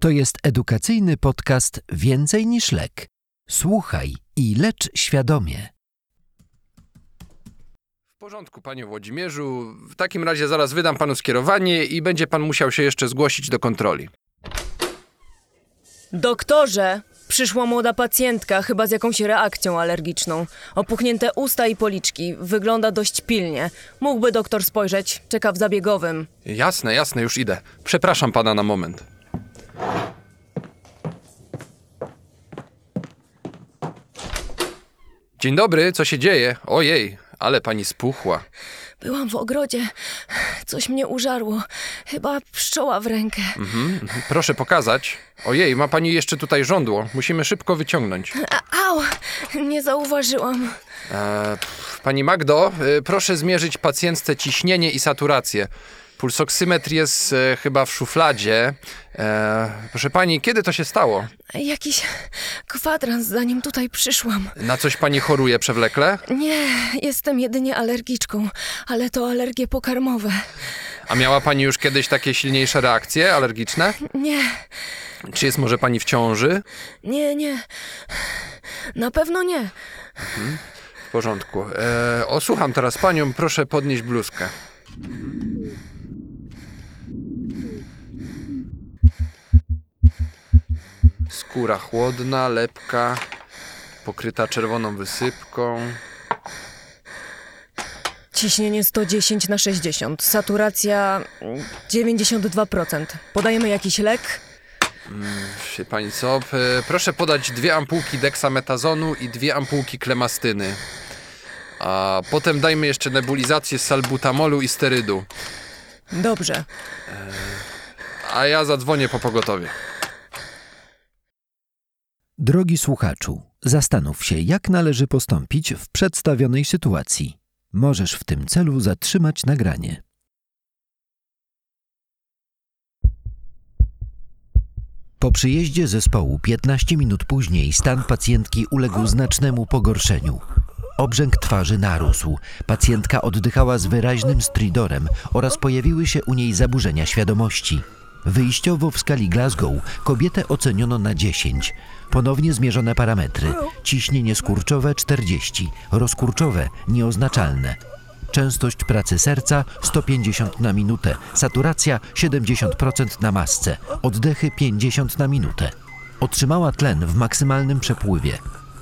To jest edukacyjny podcast Więcej niż lek. Słuchaj i lecz świadomie. W porządku, panie Włodzimierzu. W takim razie zaraz wydam panu skierowanie i będzie pan musiał się jeszcze zgłosić do kontroli. Doktorze, przyszła młoda pacjentka, chyba z jakąś reakcją alergiczną. Opuchnięte usta i policzki. Wygląda dość pilnie. Mógłby doktor spojrzeć. Czeka w zabiegowym. Jasne, jasne, już idę. Przepraszam pana na moment. Dzień dobry, co się dzieje? Ojej, ale pani spuchła. Byłam w ogrodzie. Coś mnie użarło. Chyba pszczoła w rękę. Proszę pokazać. Ojej, ma pani jeszcze tutaj żądło. Musimy szybko wyciągnąć. A, au! Nie zauważyłam. E, pani Magdo, y, proszę zmierzyć pacjentce ciśnienie i saturację. Pulsoksymetr jest e, chyba w szufladzie. E, proszę pani, kiedy to się stało? Jakiś kwadrans, zanim tutaj przyszłam. Na coś pani choruje przewlekle? Nie, jestem jedynie alergiczką, ale to alergie pokarmowe. A miała pani już kiedyś takie silniejsze reakcje alergiczne? Nie, Czy jest może pani w ciąży? nie, nie. Na pewno nie. W porządku. E, osłucham teraz panią, proszę podnieść bluzkę. Skóra chłodna, lepka, pokryta czerwoną wysypką. Ciśnienie 110 na 60, saturacja mm, 92%. Podajemy jakiś lek? Wie pani co? E, proszę podać dwie ampułki deksametazonu i dwie ampułki klemastyny. A potem dajmy jeszcze nebulizację z salbutamolu i sterydu. Dobrze. A ja zadzwonię po pogotowie. Drogi słuchaczu, zastanów się, jak należy postąpić w przedstawionej sytuacji. Możesz w tym celu zatrzymać nagranie. Po przyjeździe zespołu 15 minut później stan pacjentki uległ znacznemu pogorszeniu. Obrzęk twarzy narósł, pacjentka oddychała z wyraźnym stridorem oraz pojawiły się u niej zaburzenia świadomości. Wyjściowo w skali Glasgow kobietę oceniono na 10. Ponownie zmierzone parametry. Ciśnienie skurczowe 40, rozkurczowe nieoznaczalne. Częstość pracy serca 150 na minutę, saturacja 70% na masce, oddechy 50 na minutę. Otrzymała tlen w maksymalnym przepływie.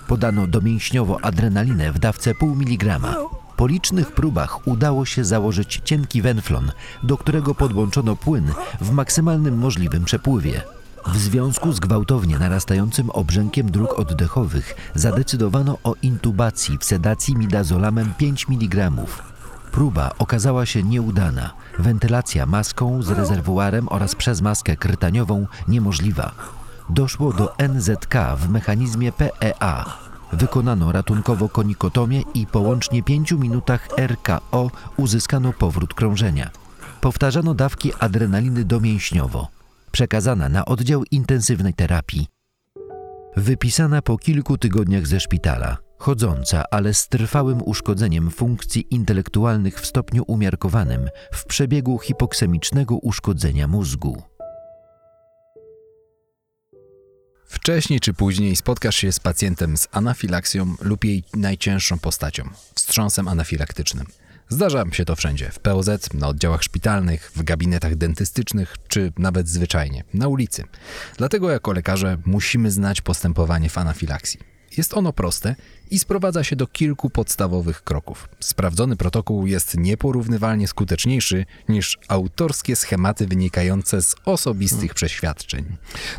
Podano domięśniowo adrenalinę w dawce pół miligrama. Po licznych próbach udało się założyć cienki wenflon, do którego podłączono płyn w maksymalnym możliwym przepływie. W związku z gwałtownie narastającym obrzękiem dróg oddechowych zadecydowano o intubacji w sedacji midazolamem 5 mg. Próba okazała się nieudana. Wentylacja maską z rezerwuarem oraz przez maskę krytaniową niemożliwa. Doszło do NZK w mechanizmie PEA. Wykonano ratunkowo konikotomię i po łącznie 5 minutach RKO uzyskano powrót krążenia. Powtarzano dawki adrenaliny domięśniowo. Przekazana na oddział intensywnej terapii. Wypisana po kilku tygodniach ze szpitala, chodząca, ale z trwałym uszkodzeniem funkcji intelektualnych w stopniu umiarkowanym w przebiegu hipoksemicznego uszkodzenia mózgu. Wcześniej czy później spotkasz się z pacjentem z anafilaksją lub jej najcięższą postacią wstrząsem anafilaktycznym. Zdarza się to wszędzie w POZ, na oddziałach szpitalnych, w gabinetach dentystycznych czy nawet zwyczajnie na ulicy. Dlatego jako lekarze musimy znać postępowanie w anafilaksji. Jest ono proste i sprowadza się do kilku podstawowych kroków. Sprawdzony protokół jest nieporównywalnie skuteczniejszy niż autorskie schematy wynikające z osobistych przeświadczeń.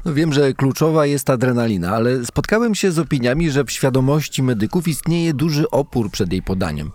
No wiem, że kluczowa jest adrenalina, ale spotkałem się z opiniami, że w świadomości medyków istnieje duży opór przed jej podaniem.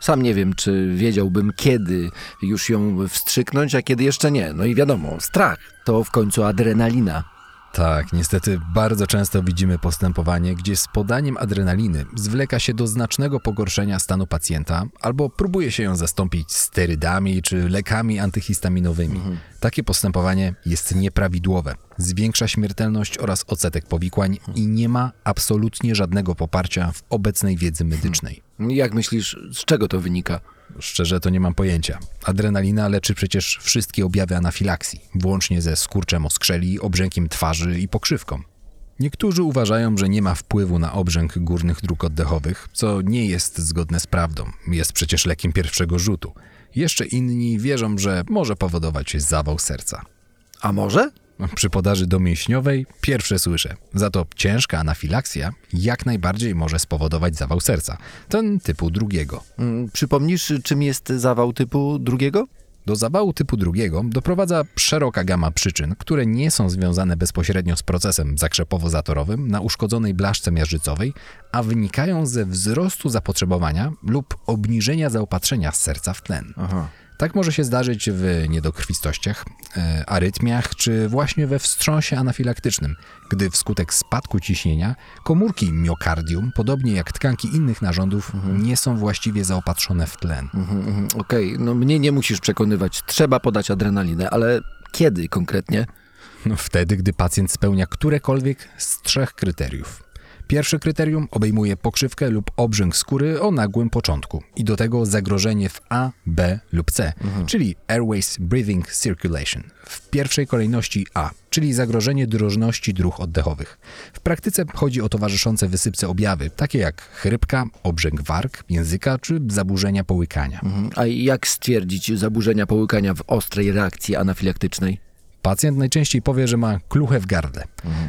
Sam nie wiem, czy wiedziałbym, kiedy już ją wstrzyknąć, a kiedy jeszcze nie. No i wiadomo, strach to w końcu adrenalina. Tak, niestety bardzo często widzimy postępowanie, gdzie z podaniem adrenaliny zwleka się do znacznego pogorszenia stanu pacjenta albo próbuje się ją zastąpić sterydami czy lekami antyhistaminowymi. Takie postępowanie jest nieprawidłowe, zwiększa śmiertelność oraz odsetek powikłań i nie ma absolutnie żadnego poparcia w obecnej wiedzy medycznej. Jak myślisz, z czego to wynika? Szczerze to nie mam pojęcia. Adrenalina leczy przecież wszystkie objawy anafilaksji, włącznie ze skurczem oskrzeli, obrzękiem twarzy i pokrzywką. Niektórzy uważają, że nie ma wpływu na obrzęk górnych dróg oddechowych, co nie jest zgodne z prawdą. Jest przecież lekiem pierwszego rzutu. Jeszcze inni wierzą, że może powodować zawał serca. A może? Przy podaży domięśniowej pierwsze słyszę. Za to ciężka anafilaksja jak najbardziej może spowodować zawał serca. Ten typu drugiego. Mm, Przypomnisz, czym jest zawał typu drugiego? Do zawału typu drugiego doprowadza szeroka gama przyczyn, które nie są związane bezpośrednio z procesem zakrzepowo-zatorowym na uszkodzonej blaszce miażdżycowej, a wynikają ze wzrostu zapotrzebowania lub obniżenia zaopatrzenia serca w tlen. Aha. Tak może się zdarzyć w niedokrwistościach, e, arytmiach czy właśnie we wstrząsie anafilaktycznym, gdy wskutek spadku ciśnienia komórki miokardium, podobnie jak tkanki innych narządów, nie są właściwie zaopatrzone w tlen. Mhm, mhm, Okej, no mnie nie musisz przekonywać. Trzeba podać adrenalinę, ale kiedy konkretnie? No, wtedy, gdy pacjent spełnia którekolwiek z trzech kryteriów. Pierwsze kryterium obejmuje pokrzywkę lub obrzęk skóry o nagłym początku i do tego zagrożenie w A, B lub C, czyli Airways Breathing Circulation. W pierwszej kolejności A, czyli zagrożenie drożności dróg oddechowych. W praktyce chodzi o towarzyszące wysypce objawy, takie jak chrypka, obrzęk warg, języka czy zaburzenia połykania. Mhm, A jak stwierdzić zaburzenia połykania w ostrej reakcji anafilaktycznej? Pacjent najczęściej powie, że ma kluchę w gardle.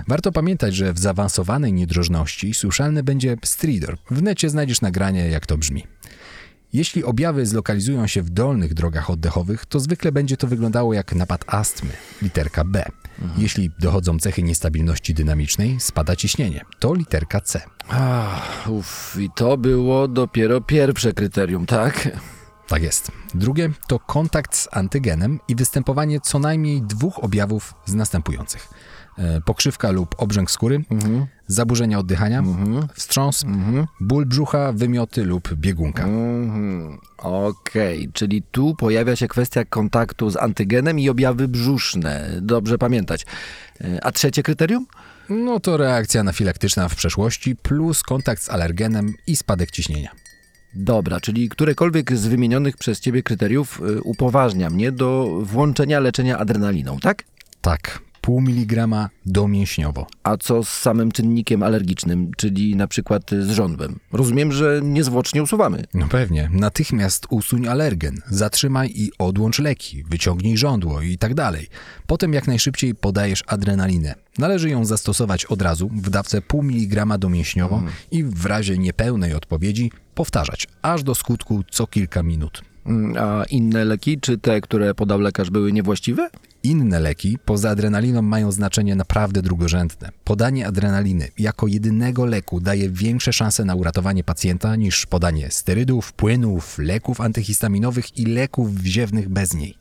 Warto pamiętać, że w zaawansowanej niedrożności słyszalny będzie stridor. W necie znajdziesz nagranie, jak to brzmi. Jeśli objawy zlokalizują się w dolnych drogach oddechowych, to zwykle będzie to wyglądało jak napad astmy, literka B. Jeśli dochodzą cechy niestabilności dynamicznej, spada ciśnienie, to literka C. Ach, uff, i to było dopiero pierwsze kryterium, tak? Tak jest. Drugie to kontakt z antygenem i występowanie co najmniej dwóch objawów z następujących. E, Pokrzywka lub obrzęk skóry, zaburzenia oddychania, wstrząs, ból brzucha, wymioty lub biegunka. Mhm, Okej, czyli tu pojawia się kwestia kontaktu z antygenem i objawy brzuszne. Dobrze pamiętać. E, A trzecie kryterium? No to reakcja anafilaktyczna w przeszłości plus kontakt z alergenem i spadek ciśnienia. Dobra, czyli którekolwiek z wymienionych przez ciebie kryteriów y, upoważnia mnie do włączenia leczenia adrenaliną, tak? Tak, pół miligrama domięśniowo. A co z samym czynnikiem alergicznym, czyli na przykład z żądłem? Rozumiem, że niezwłocznie usuwamy. No pewnie, natychmiast usuń alergen, zatrzymaj i odłącz leki, wyciągnij żądło i tak dalej. Potem jak najszybciej podajesz adrenalinę. Należy ją zastosować od razu w dawce pół miligrama domięśniowo i w razie niepełnej odpowiedzi powtarzać, aż do skutku co kilka minut. Mm, A inne leki, czy te, które podał lekarz, były niewłaściwe? Inne leki poza adrenaliną mają znaczenie naprawdę drugorzędne. Podanie adrenaliny jako jedynego leku daje większe szanse na uratowanie pacjenta niż podanie sterydów, płynów, leków antyhistaminowych i leków wziewnych bez niej.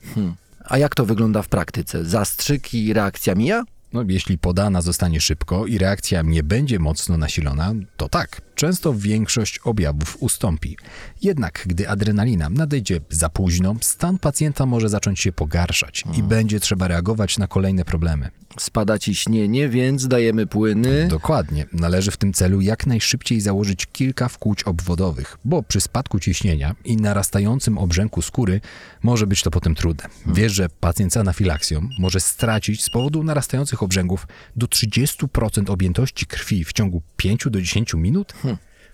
A jak to wygląda w praktyce? Zastrzyk i reakcja mija? No, jeśli podana zostanie szybko i reakcja nie będzie mocno nasilona, to tak, często większość objawów ustąpi. Jednak gdy adrenalina nadejdzie za późno, stan pacjenta może zacząć się pogarszać i będzie trzeba reagować na kolejne problemy. Spada ciśnienie, więc dajemy płyny. Dokładnie. Należy w tym celu jak najszybciej założyć kilka wkłuć obwodowych, bo przy spadku ciśnienia i narastającym obrzęku skóry może być to potem trudne. Wiesz, że pacjent z anafilaksją może stracić z powodu narastających obrzęków do 30% objętości krwi w ciągu 5 do 10 minut?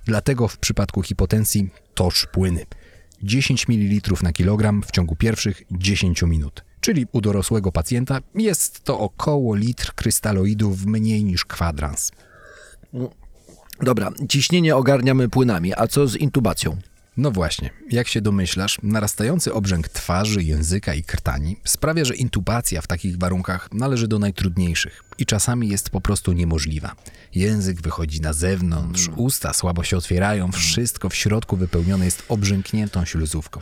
Dlatego w przypadku hipotensji tocz płyny. 10 ml na kilogram w ciągu pierwszych 10 minut. Czyli u dorosłego pacjenta jest to około litr krystaloidów mniej niż kwadrans. Dobra, ciśnienie ogarniamy płynami, a co z intubacją? No właśnie, jak się domyślasz, narastający obrzęk twarzy, języka i krtani sprawia, że intubacja w takich warunkach należy do najtrudniejszych i czasami jest po prostu niemożliwa. Język wychodzi na zewnątrz, usta słabo się otwierają, wszystko w środku wypełnione jest obrzękniętą śluzówką.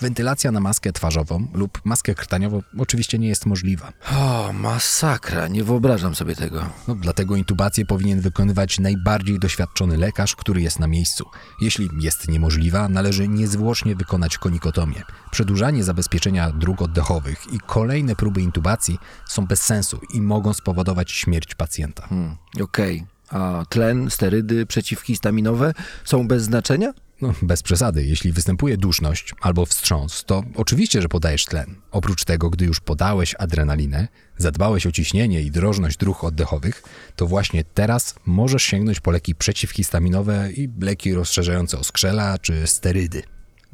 Wentylacja na maskę twarzową lub maskę krtaniową oczywiście nie jest możliwa. O, masakra, nie wyobrażam sobie tego. No, dlatego intubację powinien wykonywać najbardziej doświadczony lekarz, który jest na miejscu. Jeśli jest niemożliwa, należy niezwłocznie wykonać konikotomię. Przedłużanie zabezpieczenia dróg oddechowych i kolejne próby intubacji są bez sensu i mogą spowodować śmierć pacjenta. Hmm, Okej, a tlen, sterydy, przeciwhistaminowe są bez znaczenia? No, bez przesady, jeśli występuje duszność albo wstrząs, to oczywiście, że podajesz tlen. Oprócz tego, gdy już podałeś adrenalinę, zadbałeś o ciśnienie i drożność dróg oddechowych, to właśnie teraz możesz sięgnąć po leki przeciwhistaminowe i leki rozszerzające oskrzela czy sterydy.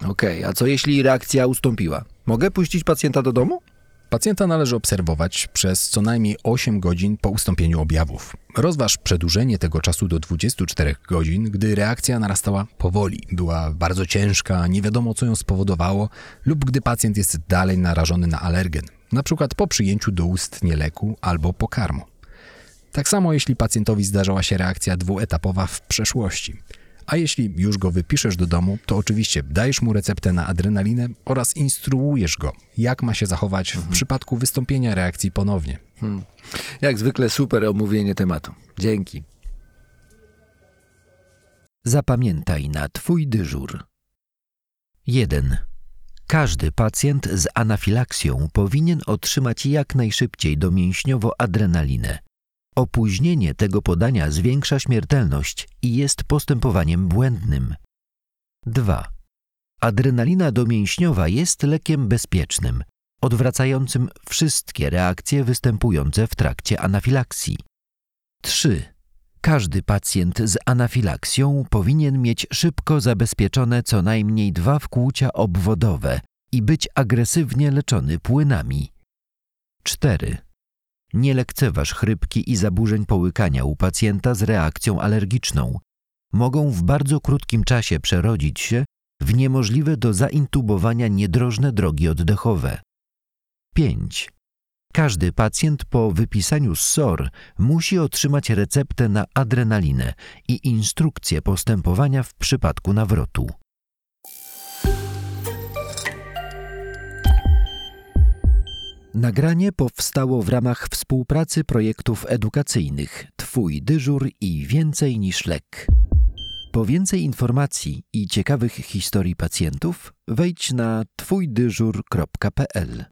Okej, a co jeśli reakcja ustąpiła? Mogę puścić pacjenta do domu? Pacjenta należy obserwować przez co najmniej 8 godzin po ustąpieniu objawów. Rozważ przedłużenie tego czasu do 24 godzin, gdy reakcja narastała powoli, była bardzo ciężka, nie wiadomo co ją spowodowało, lub gdy pacjent jest dalej narażony na alergen, np. po przyjęciu doustnie leku albo pokarmu. Tak samo jeśli pacjentowi zdarzała się reakcja dwuetapowa w przeszłości. A jeśli już go wypiszesz do domu, to oczywiście dajesz mu receptę na adrenalinę oraz instruujesz go, jak ma się zachować w przypadku wystąpienia reakcji ponownie. Jak zwykle super omówienie tematu. Dzięki. Zapamiętaj na Twój dyżur. 1. Każdy pacjent z anafilaksją powinien otrzymać jak najszybciej domięśniowo adrenalinę. Opóźnienie tego podania zwiększa śmiertelność i jest postępowaniem błędnym. 2. Adrenalina domięśniowa jest lekiem bezpiecznym, odwracającym wszystkie reakcje występujące w trakcie anafilaksji. 3. Każdy pacjent z anafilaksją powinien mieć szybko zabezpieczone co najmniej dwa wkłucia obwodowe i być agresywnie leczony płynami. 4. Nie lekceważ chrypki i zaburzeń połykania u pacjenta z reakcją alergiczną. Mogą w bardzo krótkim czasie przerodzić się w niemożliwe do zaintubowania niedrożne drogi oddechowe. 5. Każdy pacjent po wypisaniu SOR musi otrzymać receptę na adrenalinę i instrukcję postępowania w przypadku nawrotu. Nagranie powstało w ramach współpracy projektów edukacyjnych Twój dyżur i Więcej niż lek. Po więcej informacji i ciekawych historii pacjentów wejdź na twójdyżur.pl.